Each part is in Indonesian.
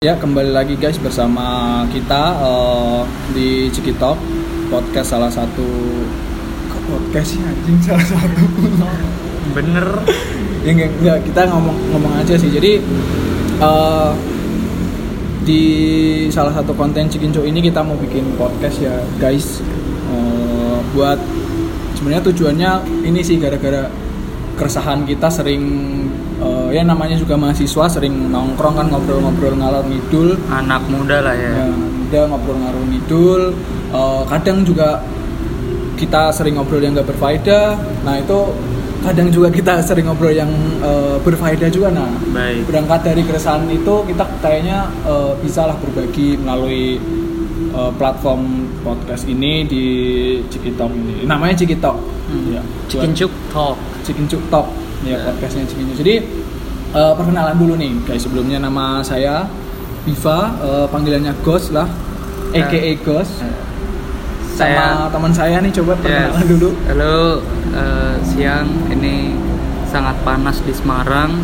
Ya kembali lagi guys bersama kita eh, di Cikitok podcast salah satu kok podcast sih anjing? Salah satu. Bener. Ya enggak, enggak, kita ngomong ngomong aja sih. Jadi eh, di salah satu konten Cikinco ini kita mau bikin podcast ya guys. Eh, buat sebenarnya tujuannya ini sih gara-gara keresahan kita sering ya namanya juga mahasiswa sering nongkrong kan ngobrol-ngobrol ngalor ngidul. Anak muda lah ya. Ya, udah ngobrol ngalor ngidul. Eh, kadang juga kita sering ngobrol yang gak berfaedah. Nah itu kadang juga kita sering ngobrol yang eh, berfaedah juga nah. Baik. Berangkat dari keresahan itu kita kayaknya eh, bisalah berbagi melalui eh, platform podcast ini di Cikitok ini. Namanya Cikitok Hmm. ya cook talk. Chicken Cuk Talk. Ya Ya. podcastnya Chicken Cuk. Jadi eh, perkenalan dulu nih guys. Sebelumnya nama saya Viva eh, panggilannya Ghost lah. Ya. AKA Ghost. Sama saya teman saya nih coba perkenalan Yes. dulu. Halo eh, siang. Ini sangat panas di Semarang.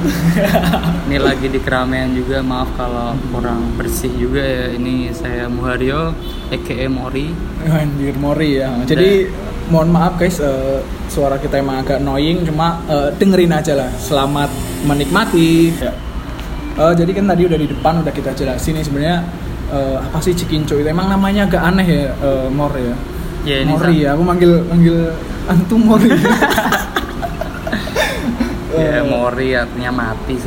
Ini lagi di keramaian juga. Maaf kalau kurang bersih juga ya. Ini saya Muharyo aka Mori. Anjir Mori ya. Jadi mohon maaf guys eh, suara kita emang agak annoying cuma eh, dengerin aja lah selamat menikmati ya. Eh, jadi kan tadi udah di depan udah kita jelasin nih sebenarnya eh, apa sih Cikinco itu emang namanya agak aneh ya eh, Mor ya ini Mori ya, aku manggil manggil antum Mori. ya Mori artinya mati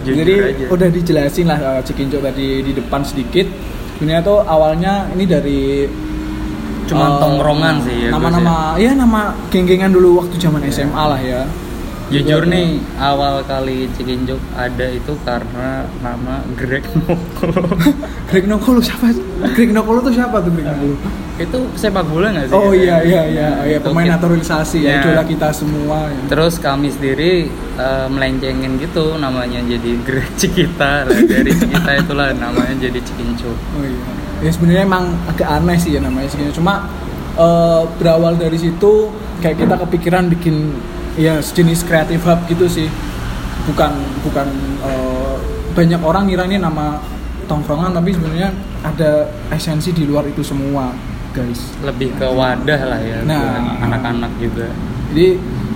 Jadi aja. udah dijelasin lah uh, Cikinco tadi di depan sedikit. Sebenarnya tuh awalnya ini dari eh, Cuman tongkrongan sih ya, Nama-nama ya nama geng-gengan dulu waktu zaman SMA lah ya. Jujur Juga- nih, awal kali Cikinjuk ada itu karena nama Greg Noko. Greg Nokolo siapa? Greg Nokolo tuh siapa tuh Greg Nokolo? itu sepak bola nggak sih? Oh iya iya iya, oh, iya Itu pemain kita- naturalisasi ya, Ya. idola kita semua ya. Terus kami sendiri eh, melencengin gitu namanya jadi Greg Cikita dari Cikita itulah namanya jadi Cikinjuk. Oh iya. Ya sebenarnya emang agak aneh sih ya namanya segini. Cuma eh, berawal dari situ kayak kita kepikiran bikin ya sejenis creative hub gitu sih. Bukan bukan eh, banyak orang ngira ini nama tongkrongan tapi sebenarnya ada esensi di luar itu semua, guys. Lebih ke wadah lah ya Nah. buat anak-anak juga. Jadi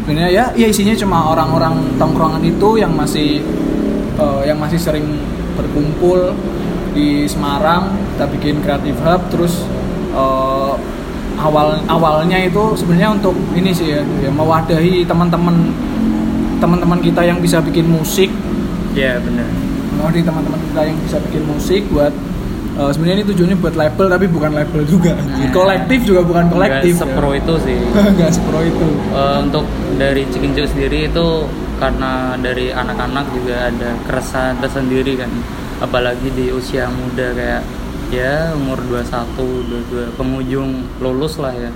sebenarnya ya ya isinya cuma orang-orang tongkrongan itu yang masih eh, yang masih sering berkumpul di Semarang kita bikin creative hub terus eh, awal awalnya itu sebenarnya untuk ini sih ya, ya mewadahi teman-teman teman-teman kita yang bisa bikin musik Iya benar. mewadahi teman-teman kita yang bisa bikin musik buat eh, sebenarnya ini tujuannya buat label tapi bukan label juga Nah. kolektif juga bukan kolektif Nggak sepro itu sih. nggak sepro itu Eh, untuk dari Cikinjuk sendiri itu karena dari anak-anak juga ada keresahan tersendiri kan apalagi di usia muda kayak ya umur 21, 22 penghujung lulus lah ya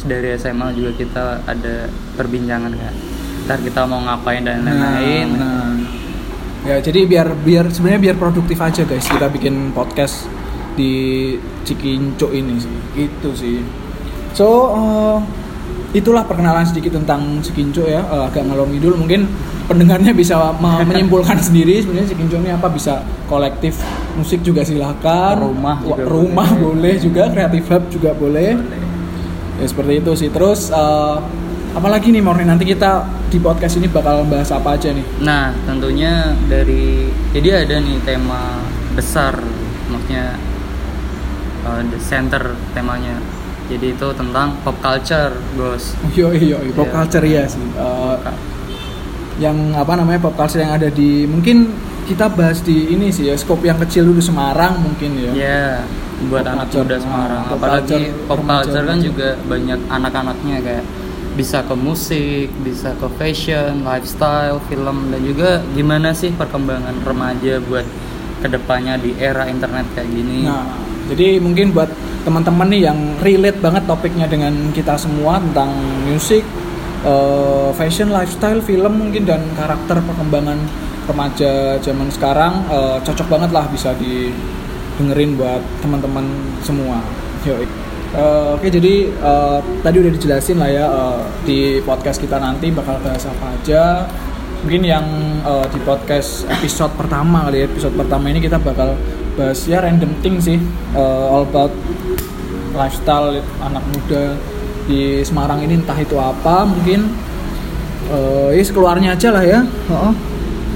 dari SMA juga kita ada perbincangan kan ntar kita mau ngapain dan lain-lain Nah, nah. Ya jadi biar biar sebenarnya biar produktif aja guys kita bikin podcast di Cikinco ini sih. Itu sih. So eh, itulah perkenalan sedikit tentang Cikinco ya. Eh, agak ngalor ngidul mungkin pendengarnya bisa me- menyimpulkan sendiri sebenarnya Cikinco ini apa bisa kolektif musik juga silahkan Rumah juga rumah boleh. boleh juga kreatif hub juga boleh ya seperti itu sih terus eh, apalagi nih Morni nanti kita di podcast ini bakal bahas apa aja nih Nah, tentunya dari jadi ada nih tema besar, maksudnya uh, the center temanya. Jadi itu tentang pop culture, bos. yo yo yo, pop Iya. culture ya sih Eh, yang apa namanya pop culture yang ada di mungkin kita bahas di ini sih ya skop yang kecil dulu Semarang mungkin ya Ya, buat Pop anak culture. muda Semarang. Pop Apalagi pop culture kan juga banyak anak-anaknya kayak bisa ke musik, bisa ke fashion, lifestyle, film dan juga gimana sih perkembangan remaja buat ke depannya di era internet kayak gini. Nah, jadi mungkin buat teman-teman nih yang relate banget topiknya dengan kita semua tentang musik, eh, fashion, lifestyle, film mungkin dan karakter perkembangan remaja zaman sekarang eh, cocok banget lah bisa didengerin buat teman-teman semua. Eh, Oke jadi eh, tadi udah dijelasin lah ya eh, di podcast kita nanti bakal bahas apa aja mungkin yang eh, di podcast episode pertama kali ya episode pertama ini kita bakal bahas ya random thing sih eh, all about lifestyle anak muda di Semarang ini entah itu apa mungkin eh ya sekeluarnya aja lah ya Heeh.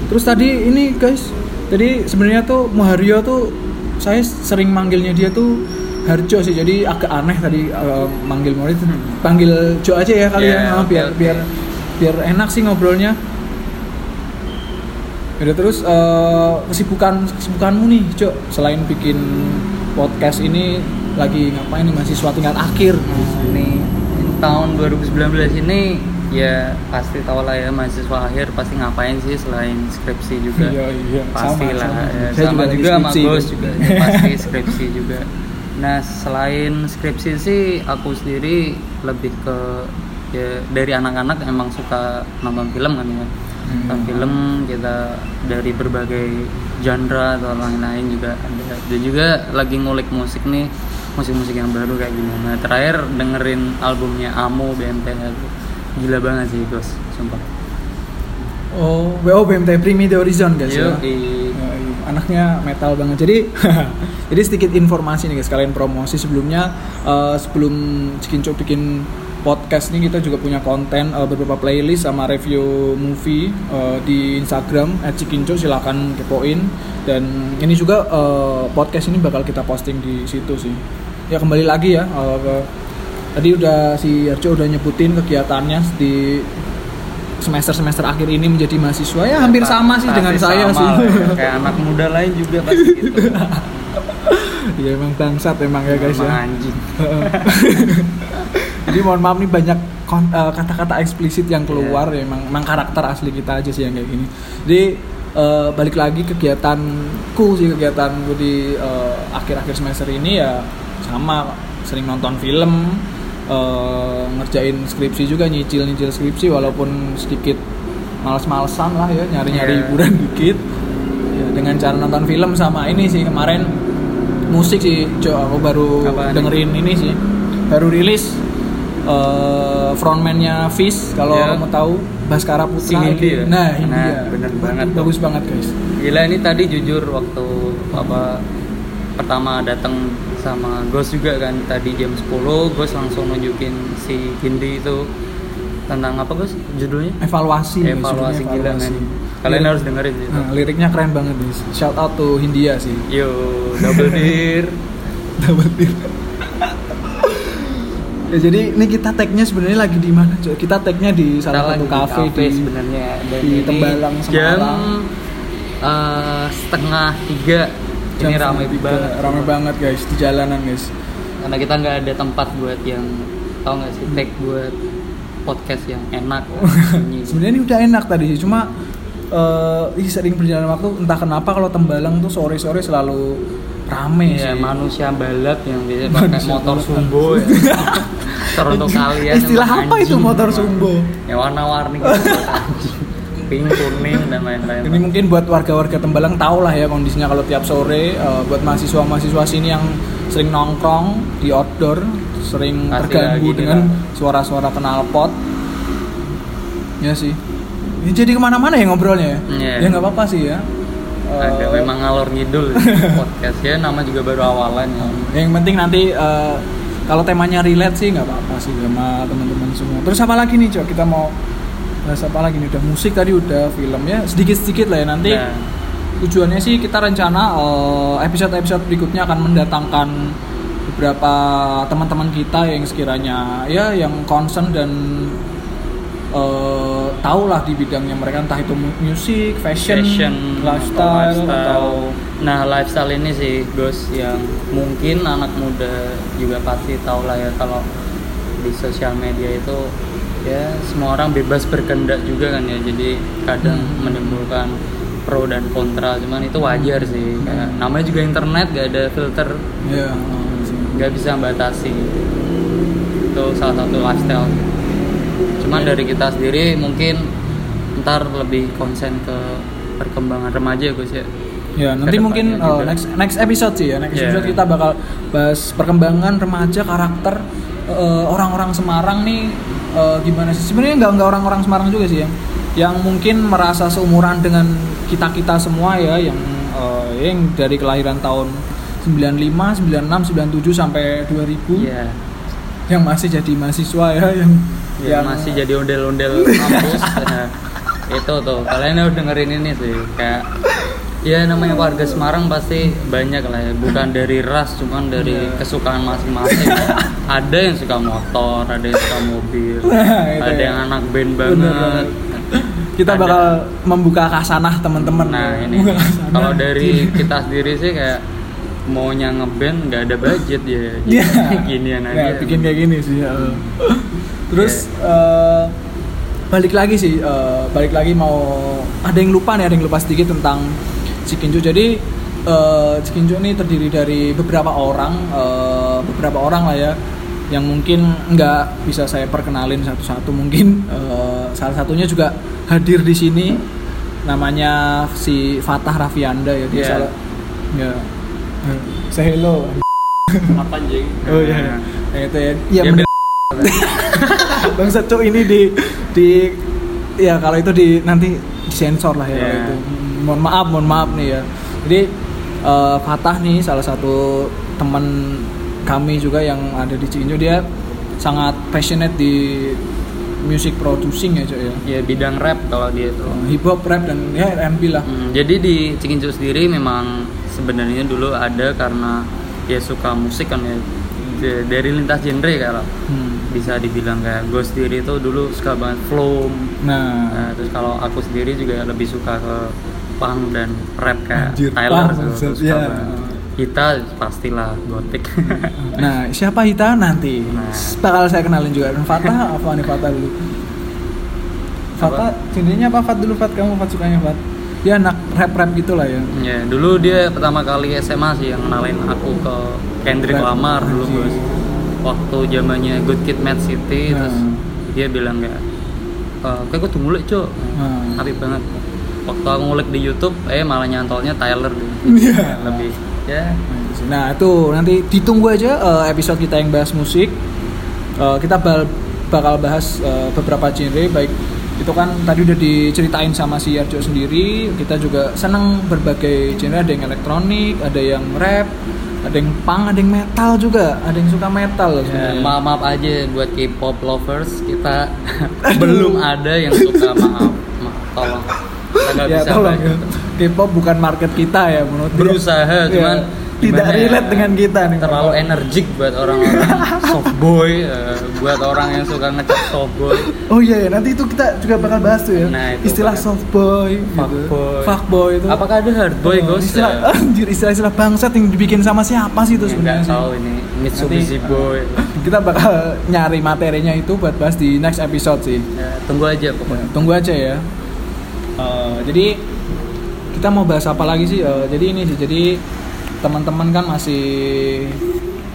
Terus tadi ini guys tadi sebenarnya tuh Muharyo tuh saya sering manggilnya dia tuh Harjo sih jadi agak aneh tadi eh, manggil murid panggil Jo aja ya kali Ya, ya oke, biar oke. biar biar enak sih ngobrolnya Udah terus eh, kesibukan kesibukanmu nih, Cok. Selain bikin podcast ini lagi ngapain nih mahasiswa tingkat akhir? ini tahun 2019 ini ya pasti tau lah ya mahasiswa akhir pasti ngapain sih selain skripsi juga Iya, iya. pasti Sama, lah sama. ya, Saya sama juga sama. Gus juga ya, pasti skripsi juga nah selain skripsi sih aku sendiri lebih ke ya dari anak-anak emang suka nonton film kan ya Hmm. nonton film kita dari berbagai genre atau lain-lain juga ada dan juga lagi ngulik musik nih musik-musik yang baru kayak gimana terakhir dengerin albumnya Amo tuh. Gila banget sih Gus sumpah Oh, WO BMT Primi The Horizon guys ya. Di Ya, anaknya metal banget. Jadi jadi sedikit informasi nih guys, kalian promosi sebelumnya eh, sebelum Cikinco bikin podcast ini kita juga punya konten eh, beberapa playlist sama review movie eh, di Instagram @cikinco silakan kepoin dan ini juga eh, podcast ini bakal kita posting di situ sih. Ya kembali lagi ya ke tadi udah si Arjo udah nyebutin kegiatannya di semester-semester akhir ini menjadi mahasiswa ya hampir sama sih dengan Pasti saya sama sih. ya. kayak anak muda lain juga pasti gitu Iya emang bangsat emang ya guys Emang ya. anjing Jadi mohon maaf nih banyak eh, kata-kata eksplisit yang keluar ya emang, emang karakter asli kita aja sih yang kayak gini. Jadi eh, balik lagi kegiatanku sih kegiatanku di eh, akhir-akhir semester ini ya sama sering nonton film, eh, ngerjain skripsi juga nyicil-nyicil skripsi walaupun sedikit males-malesan lah ya nyari-nyari hiburan dikit. Ya, dengan cara nonton film sama ini sih kemarin musik sih Jo aku baru nih? dengerin ini sih baru rilis eh, frontman-nya Fish kalau Ya. kamu tahu Baskara Putra Si Hindi ya? nah Hindi Nah, ya. bener banget bagus banget guys gila ini tadi jujur waktu apa pertama datang sama Ghost juga kan tadi jam 10 Ghost langsung nunjukin si Hindi itu tentang apa Ghost? Judulnya? Evaluasi. Evaluasi judulnya gila evaluasi. kalian Lirik- harus dengerin sih. Nah, liriknya keren banget nih. Shout out to Hindia sih. Yo double deer Dapat ya jadi ini kita tagnya sebenarnya lagi di mana Jo? kita tagnya di salah satu kafe di sebenarnya. Dan di Tembalang, jam Semarang. eh, setengah tiga jam ini ramai banget. ramai banget guys di jalanan guys. Karena kita nggak ada tempat buat yang tau nggak sih tag buat podcast yang enak. Sebenarnya ini udah enak tadi sih cuma eh ih, sering berjalan waktu entah kenapa kalau Tembalang tuh sore sore selalu rame Iya, sih. manusia balap yang biasa pakai motor sumbo ya. Teruntuk kalian istilah apa itu motor sumbo? Ya warna-warni gitu. Pink, kuning dan lain-lain. ini mungkin buat warga-warga Tembalang tahu lah ya kondisinya kalau tiap sore eh, buat mahasiswa-mahasiswa sini yang sering nongkrong di outdoor sering Pasti terganggu lagi dengan suara-suara knalpot ya sih ini jadi ke mana-mana ya ngobrolnya ya Iya. ya nggak apa-apa sih ya Ada Eh, memang ngalor ngidul podcast ya nama juga baru awalan ya. yang penting nanti eh, kalau temanya relate sih nggak apa-apa sih sama teman-teman semua terus apa lagi nih cok kita mau bahas apa lagi nih? Udah musik tadi udah film ya. Sedikit-sedikit lah ya nanti Nah, tujuannya sih kita rencana eh, episode-episode berikutnya akan mendatangkan beberapa teman-teman kita yang sekiranya ya yang concern dan eh, tahu lah di bidangnya mereka. Entah itu mu- musik, fashion, fashion, lifestyle, atau nah lifestyle ini sih Gus yang mungkin anak muda juga pasti tahu lah ya kalau di sosial media itu ya semua orang bebas berkendak juga kan ya. Jadi kadang Hmm. menimbulkan pro dan kontra. Cuman itu wajar sih. Kayak namanya juga internet gak ada filter. Ya nggak bisa batasi itu salah satu lifestyle. Cuman dari kita sendiri mungkin ntar lebih konsen ke perkembangan remaja Gus ya. Ya, nanti mungkin uh, next next episode sih ya. Next Yeah. episode kita bakal bahas perkembangan remaja karakter uh, orang-orang Semarang nih uh, gimana sih? Sebenarnya nggak nggak orang-orang Semarang juga sih ya. yang mungkin merasa seumuran dengan kita kita semua ya yang uh, yang dari kelahiran tahun 95, 96, 97 sampai 2000 Iya. yang masih jadi mahasiswa ya yang yang masih jadi ondel-ondel kampus Nah, itu tuh kalian harus dengerin ini sih kayak ya namanya warga Semarang pasti banyak lah ya bukan dari ras cuman dari Iya. kesukaan masing-masing ada yang suka motor ada yang suka mobil Nah, ada ya. yang anak band Bener banget banget. kita Ada. bakal membuka kasanah teman-teman nah ya. ini kalau dari kita sendiri sih kayak maunya ngeband nggak ada budget ya Iya. ginian Ya, aja bikin kayak gini sih. ya. Terus eh, balik lagi sih, eh, balik lagi mau ada yang lupa nih, ada yang lupa sedikit tentang Cikinju. Jadi eh, Cikinju ini terdiri dari beberapa orang, eh, beberapa orang lah ya, yang mungkin nggak bisa saya perkenalin satu-satu. Mungkin eh, salah satunya juga hadir di sini, namanya si Fatah Raffianda ya. Dia Iya. salah, ya. Say hello. apa anjing Oh iya, ya, itu ya. Iya Ya, bener. Bang Secu ini di di ya kalau itu di nanti disensor lah ya kalau Iya. itu. Mohon maaf, mohon maaf nih ya. Jadi eh, Fatah nih salah satu teman kami juga yang ada di Cikinjo dia sangat passionate di music producing ya Cok ya. ya bidang rap kalau dia tuh Hip hop, rap dan ya R&B lah. Hmm, jadi di Cikincu sendiri memang sebenarnya dulu ada karena dia suka musik kan ya dari lintas genre kalau Hmm. bisa dibilang kayak gue sendiri itu dulu suka banget flow Nah, Nah, terus kalau aku sendiri juga lebih suka ke punk dan rap kayak Anjir, Tyler punk, tuh, iya. banget. kita pastilah gotik Nah, siapa Hita nanti? Nah. Bakal saya kenalin juga. Dan Fatah apa nih Fatah dulu? Fatah, cindinya apa Fat dulu Fat? Kamu Fat sukanya Fat? Dia anak rap-rap gitu lah ya. ya dulu dia pertama kali SMA sih yang kenalin aku ke Kendrick Rap, Lamar dulu waktu zamannya Good Kid Mad City Nah. terus dia bilang kayak e, kayak gue tuh ngulik cok Nah. banget waktu aku ngulik di YouTube eh malah nyantolnya Tyler Iya. lebih ya. Nah, itu nanti ditunggu aja eh, episode kita yang bahas musik. Eh, kita bal- bakal bahas eh, beberapa genre baik itu kan tadi udah diceritain sama si Arjo sendiri. Kita juga seneng berbagai genre ada yang elektronik ada yang rap ada yang punk ada yang metal juga ada yang suka metal Ya, maaf maaf aja buat K-pop lovers kita belum ada yang suka maaf, maaf tolong kita nggak ya bisa tolong ya. K-pop bukan market kita ya menurut dia. berusaha Ya, cuman tidak ya, relate dengan kita nih terlalu energik buat orang-orang soft boy eh, buat orang yang suka ngecek soft boy Oh iya ya, nanti itu kita juga bakal bahas tuh ya. Nah, itu istilah soft boy, Fuckboy. fuckboy itu. apakah ada hard boy Oh, ghost Istilah, ya? anjir, istilah-istilah bangsat yang dibikin sama siapa sih itu Ya, sebenarnya? nggak tahu ini Mitsubishi Nanti, boy Kita bakal nyari materinya itu buat bahas di next episode sih. Ya, tunggu aja Ya, pokoknya tunggu aja ya. Eh, jadi kita mau bahas apa lagi sih? Eh, jadi ini sih, jadi teman-teman kan masih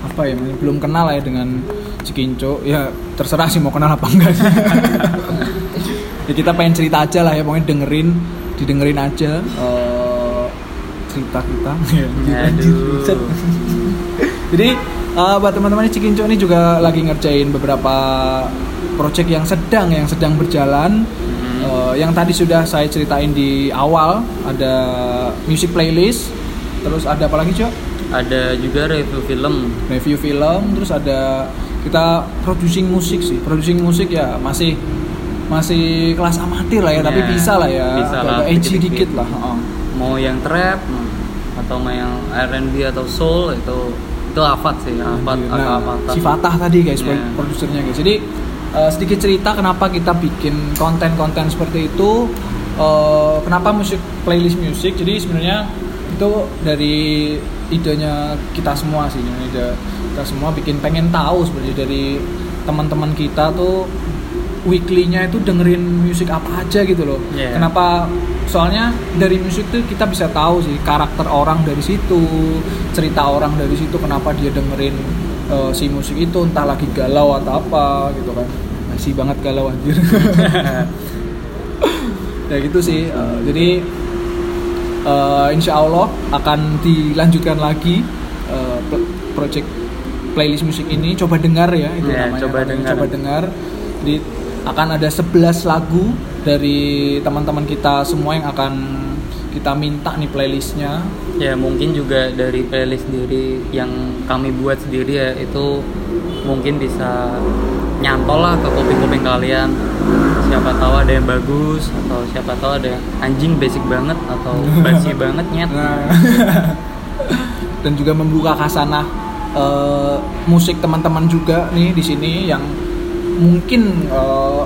apa ya, belum kenal lah ya dengan Cikinco. Ya terserah sih mau kenal apa enggak sih. ya kita pengen cerita aja lah ya, pokoknya dengerin, didengerin aja eh, cerita kita. Ya, buset. Jadi eh, buat teman-teman Cikinco ini juga lagi ngerjain beberapa project yang sedang yang sedang berjalan. Hmm. Eh, yang tadi sudah saya ceritain di awal ada music playlist, terus ada apa lagi cok? ada juga review film Review film, terus ada kita producing musik sih. Producing musik ya masih masih kelas amatir lah ya, tapi Ya, bisa lah ya. bisa Agak lah, edgy dikit-dikit. dikit lah. heeh. mau yang trap atau mau yang R&B atau soul itu itu Afat sih Afat Nah, agak Afatan. si Fatah tadi guys, Iya. produsernya guys. Jadi eh, sedikit cerita kenapa kita bikin konten-konten seperti itu. eh, kenapa musik playlist musik? Jadi sebenarnya itu dari idenya kita semua sih, ide kita semua bikin pengen tahu sebenarnya dari teman-teman kita tuh weekly-nya itu dengerin musik apa aja gitu loh. Iya. Kenapa? Soalnya dari musik tuh kita bisa tahu sih karakter orang dari situ, cerita orang dari situ kenapa dia dengerin eh, si musik itu entah lagi galau atau apa gitu kan. Masih banget galau anjir. ya gitu sih. Eh, jadi eh, insya Allah akan dilanjutkan lagi pl- project playlist musik ini. Coba dengar ya itu Ya, namanya. coba dengar. Coba dengar. Jadi akan ada 11 lagu dari teman-teman kita semua yang akan kita minta nih playlistnya. Ya mungkin juga dari playlist sendiri yang kami buat sendiri ya itu mungkin bisa nyantol lah ke kuping-kuping kalian. Siapa tahu ada yang bagus atau siapa tahu ada yang anjing basic banget atau basi banget nyet. Nah, dan juga membuka kasanah eh, musik teman-teman juga nih di sini yang mungkin eh,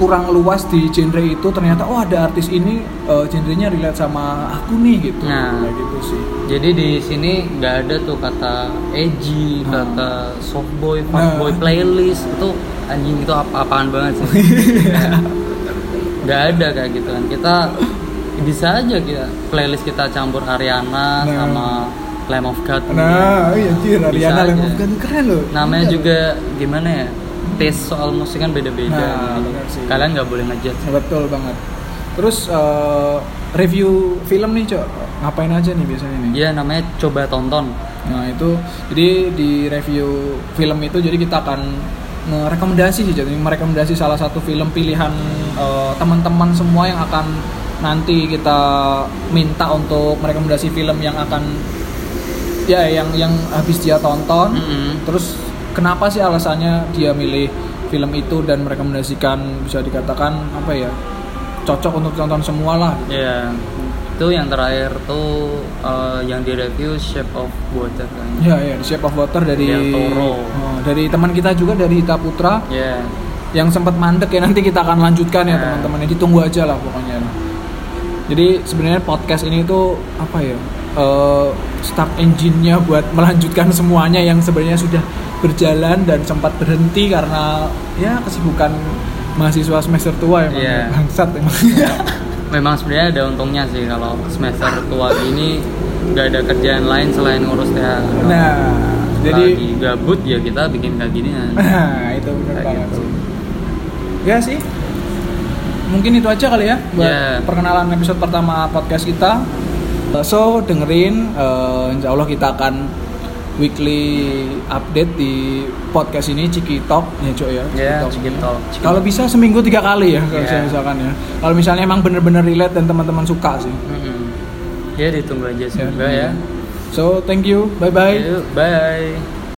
kurang luas di genre itu ternyata oh ada artis ini eh, genrenya relate sama aku nih gitu Nah. Kayak gitu sih jadi di sini nggak ada tuh kata edgy Nah. kata softboy Nah. fuckboy playlist itu anjing itu apa-apaan banget sih nggak ada kayak gitu kan kita bisa aja kita playlist kita campur Nah. Ariana sama Lamb of God nah iya anjir Ariana. Lamb of God keren loh namanya Iya. juga gimana ya taste soal musik kan beda-beda Nah, sih. kalian nggak boleh ngejudge. Betul banget. Terus eh, review film nih cok. Ngapain aja nih biasanya nih? Ya namanya coba tonton. Nah itu jadi di review film itu jadi kita akan merekomendasi sih jadi merekomendasi salah satu film pilihan eh, teman-teman semua yang akan nanti kita minta untuk merekomendasi film yang akan ya yang yang habis dia tonton. Mm-mm. terus kenapa sih alasannya dia milih film itu dan merekomendasikan bisa dikatakan apa ya cocok untuk tonton semua lah? Ya itu yang terakhir tuh eh, yang di review Shape of Water kan. Ya ya The Shape of Water dari Del Toro. Oh, dari teman kita juga dari Hita Putra. Ya yang sempat mandek ya nanti kita akan lanjutkan ya Ya. teman-teman. Ini ditunggu aja lah pokoknya. Jadi sebenarnya podcast ini tuh apa ya eh, start engine-nya buat melanjutkan semuanya yang sebenarnya sudah berjalan dan sempat berhenti karena ya kesibukan mahasiswa semester tua emang Iya. bangsat emang memang sebenarnya ada untungnya sih kalau semester tua ini nggak ada kerjaan lain selain ngurus THR nah jadi lagi gabut ya kita bikin kayak gini kan Nah, itu benar banget gitu. sih. Ya sih. Mungkin itu aja kali ya buat Ya. perkenalan episode pertama podcast kita. So, dengerin uh, insya Allah kita akan weekly update di podcast ini Ciki Talk ya Cok ya. ya Talk. sedikit tol Kalau bisa seminggu tiga kali ya kalau Ya. saya misalkan ya. Kalau misalnya emang bener-bener relate dan teman-teman suka sih. Mm-mm. ya ditunggu aja semoga ya, So, thank you. Bye bye. Bye